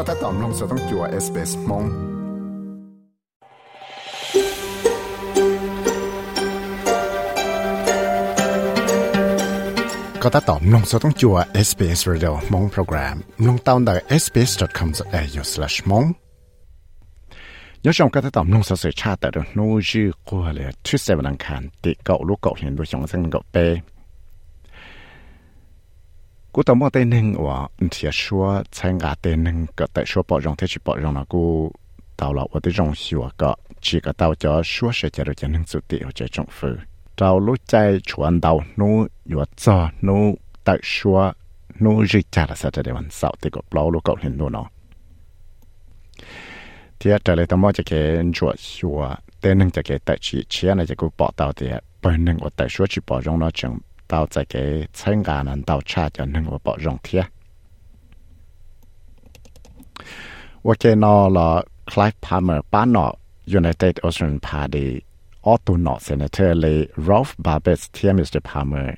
ก็ถ้าตอมลงสต้องจัวเอสเปสมงก็ถ้าตอมลงสต้องจัวเเอสปสเรดิโอมงโปรแกรมลงตาวน์สด้ s b อ c o m a u m ม n g ยังชมก็ถ้าตอมลงสสื่ชาติแต่โน้ชื่อกัวเลยทุกเสวนังคารติเกาลูกเกาเห็นด้วยชงเส้นเกาเปกูต้องมองเต้นหนึ่งว่าเสียชัวใช้งานเต้นหนึ่งก็แต่ชัวปอรองเทชิปอรองนะกู到了我的容许我个几个到家说是加入家庭组的或者政府，到路在传道努越早努在说努日加了啥的วันเสาร์ที่ก็เปล่าลูกก็เห็นนู่นเนาะที่จะเลยต้องมองจะเขียนชัวชัวเต้นหนึ่งจะเขียนแต่ชีเชียนะจะกูปอดเตาเดียเปิ้ลหนึ่งว่าแต่ชัวชีปอรองเนาะจัง到这个参加人到差就能够保容贴。我见到了 Clive Palmer 班诺 United Ocean Party ออตุนอเซนเตอร์เลยรอฟบาเบสเทียมิสเตอร์พาเมอร์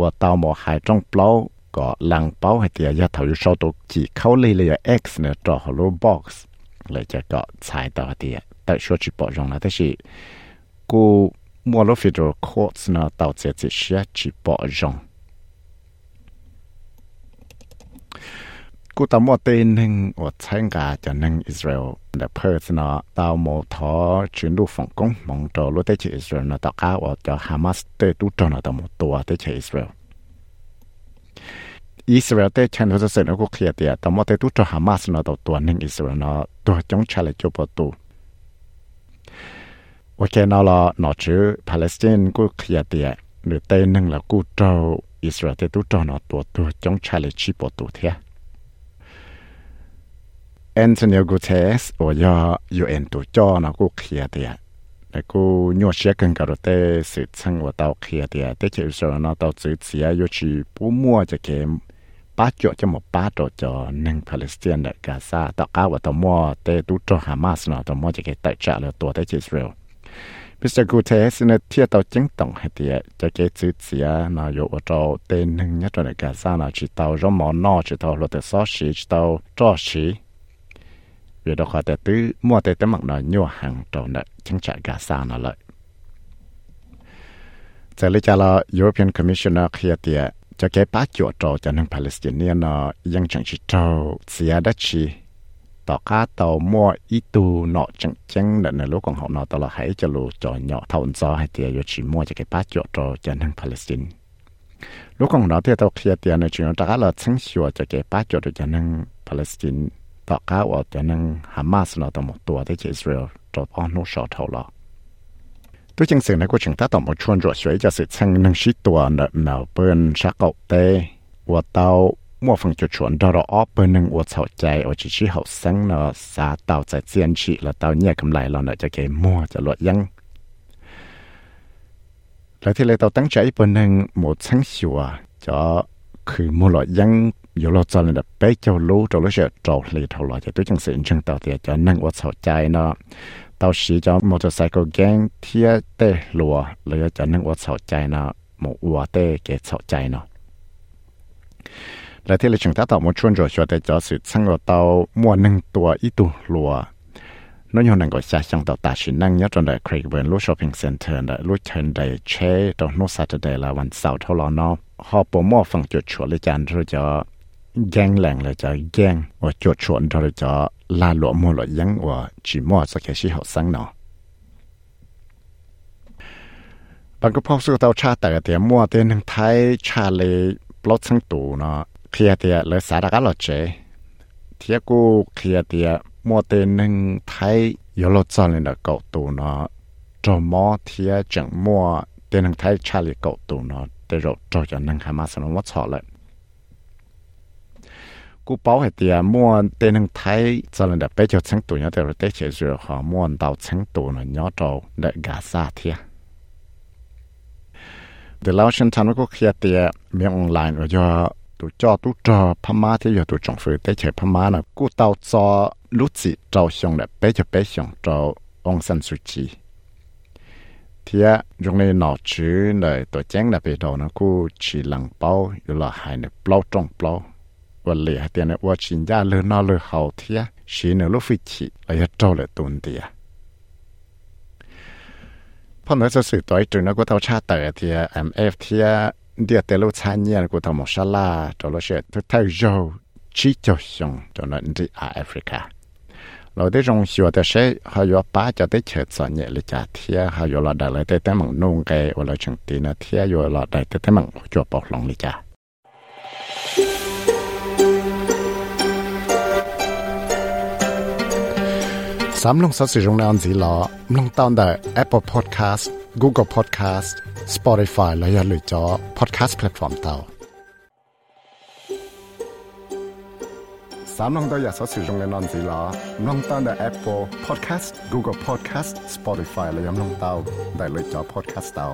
ว่าตาวมอหายจ้องเปล่าก็ลังเป้าให้เตียยาเทาอยู่ชอตุจีเขาเลยเลยเอ็กซ์เนี่ยจอฮัลโลบ็อกซ์เลยจะก็สายต่อเตียแต่ชัวชิปอจงนะแต่สิกูมัวลฟิโดโคสนาเต่าเจจิเชียจิปอจงกูตามอเตนหนึ่งอดใช้กาจะนึ่งอิสราเอลแต่เพิร์สนาตาวโมทอชินดูฝงกงมองตัวรู้ได้ชื่ออิสราเอลนะตะก้าวอดจะฮามาสเตตุจนะตามตัวได้ชื่ออิสราเอลอิสราเอลเตชันทศเสนกูเคลียเตียตามอเตตุจฮามาสนะตัวตัวหนึ่งอิสราเอลนะตัวจงชาเลจบตัวว่าแกนอลนอชื่อปาเลสไตน์กูขยะเตียหรือเตนึงละกูเจ้าอิสราเอลตุจอนอตัวตัวจงชาเลชิปตัวเทียแอนโทนิโอกูเทสโอยอยูเอ็นตัวจอนอกูขยะเตียแต่กูยัวเชียกันกับเตสืบสังว่าเตาขยะเตียเตเชื่ออิสราเอลนอเตาสืบเสียยูชีปูมัวจะเกมป้าจอจะหมดป้าจอจอหนึ่งปาเลสไตน์กาซาตะก้าวตะมัวเตตุจอฮามาสนอตะมัวจะเกตจะเลยตัวเตอิสราเอล Mr. Guterres เนี่ยเที่ยวตัวจิ้งตงให้เดียจะเกิดจืดเสียนายกจะเต้นหนึ่งเนี่ยตัวในกาซานาจิตเอาร่มหมอนอจิตเอารถแต่ซอชีจิตเอาจ่อชีเวลาขอแต่ตื้อมัวแต่ตะมักนอยยั่วหังตรงเนี่ยจังจะกาซานาเลยจะเลยจะรอ European Commissioner เคลียเดียจะเกิดป้าจวดโจจะหนึ่งปาเลสไตน์เนี่ยนอยังจังจิตเอาเสียดัชชีต่อค่าต่อมั่วอีตูเนาะจังจังเดินในโลกของเขาเนาะตลอดให้จะรู้จอเนาะเท่าอันซอให้เตียอยู่ชิมั่วจะเก็บป้าจอจอจันทางปาเลสไตน์ลูกของเราเที่ยวเคลียเตียในชิงตะกาเราชังชัวจะเก็บป้าจอจันทางปาเลสไตน์ต่อค่าว่าจันทางฮามาสเนาะต่อหมดตัวที่อิสราเอลจอพอนุชอเท่าเราตัวจังเสียงในกูชิงตาต่อหมดชวนจอสวยจะสิชังนังชิตัวเนาะเปิ้นชักเกาเตว่าเตามัวฟังจุดชวนดอรออเปร์หนึ่งอวดเสาใจโอชิชิเขาสังเนาะสาเต่าใจเสียนชีแล้วเต่าเนี่ยกำไรเราเนาะจะเกมัวจะลดยังแล้วที่เต่าตั้งใจเปิดหนึ่งหมดทั้งชัวจะคือมัวลดยังอยู่เราจะเนียไปเจ้ารู้จัรู้เฉียจัวเลยเท่าไรจะตัวจังเสียนจังเต่าเตียจะนั่งอวดเสาใจเนาะเต่าสีจะมอเตอร์ไซค์แกงเทียเตะลัวเลยจะนั่งอวดเสาใจเนาะหมัอวเตะเกะเสาใจเนาะและที่เราจึงถ้าต่อมาชวนจอชวดแต่จอสุดสังเกตเอามัวหนึ่งตัวอีตัวลัวนั่นยังนั่งก็จะยังต่อตาชินนั่งยัดจนได้ครีเวิร์นลู่ช้อปปิ้งเซ็นเตอร์ได้ลู่เทนได้เช่ตอนนู้นสัตว์ได้ละวันเสาร์เท่าล้อนอฮอปมอฟังจดชวนเลยจานเราจะแย่งแหล่งเลยจะแย่งว่าจดชวนเราจะลาหลวมมัวหลวยังว่าจีมัวสักแค่ชิหกสังเนาะบางก็พบสุดเตาชาแต่เตียมัวเตียนหนึ่งไทยชาเลยลดทั้งตูเนาะเคลียเตียหรือสาระกัหลอดเจเทียกูเคลียเตียมัวเตนึงไทยยลดจอนเลยนะเกาตูเนาะจอมอเทียจังมัวเตนึงไทยชาลีเกาตูเนาะเตรจอจันนังหามาสนวัชอเลยกูเป้าให้เตียมัวเตนึงไทยจอนเลยนะไปจดชังตูเนาะแต่เราเตเฉยๆขอมัวเตาชังตูเนาะยอจอเดกาซาเทียเดี๋ยวเราฉันทันว่าก็เคลียเตียเมียออนไลน์ว่าจะ tụ cho tụ cho Pama thì giờ tụ trồng phơi tế chế Pama là cú tàu cho lúc gì trâu xong là bé cho bé xong trâu ông San Suu Kyi thì á dùng này nọ chữ là tổ chén là bị đầu nó cú chỉ lằng bao rồi là hai nè bao trong bao và lì hai tiền nè và chỉ ra lừa nó lừa hậu thì á chỉ nè lúc phi chỉ là hết trâu là tuần thì á พอเนื้อสื่อตัวจุดนั้นก็เท่าชาติเต๋อที่ MF ที่ điều tế lô chán nhiên của thằng Mosala la cho lô sẽ tôi thấy dâu chỉ cho xong cho nó đi ở Africa lô tế rong xua tế sẽ họ yếu ba cho tế chợt sợ nhẹ lì chả thia họ yếu là đại lại tế tế mộng nông kê và lô chẳng tí nó thia yếu là đại tế tế mộng cho bọc lòng lì chả Sam lung sa sử dụng nào gì lọ, lung tao Apple Podcast Google Podcast Spotify และยย่หลือจอ Podcast Platform เตาสามน้องตัวอยากสสื่อจงในนอนสีล้อน้องตั้งแต่ Apple Podcast Google Podcast Spotify และยังน้องเตาได้เลยจอ Podcast เตา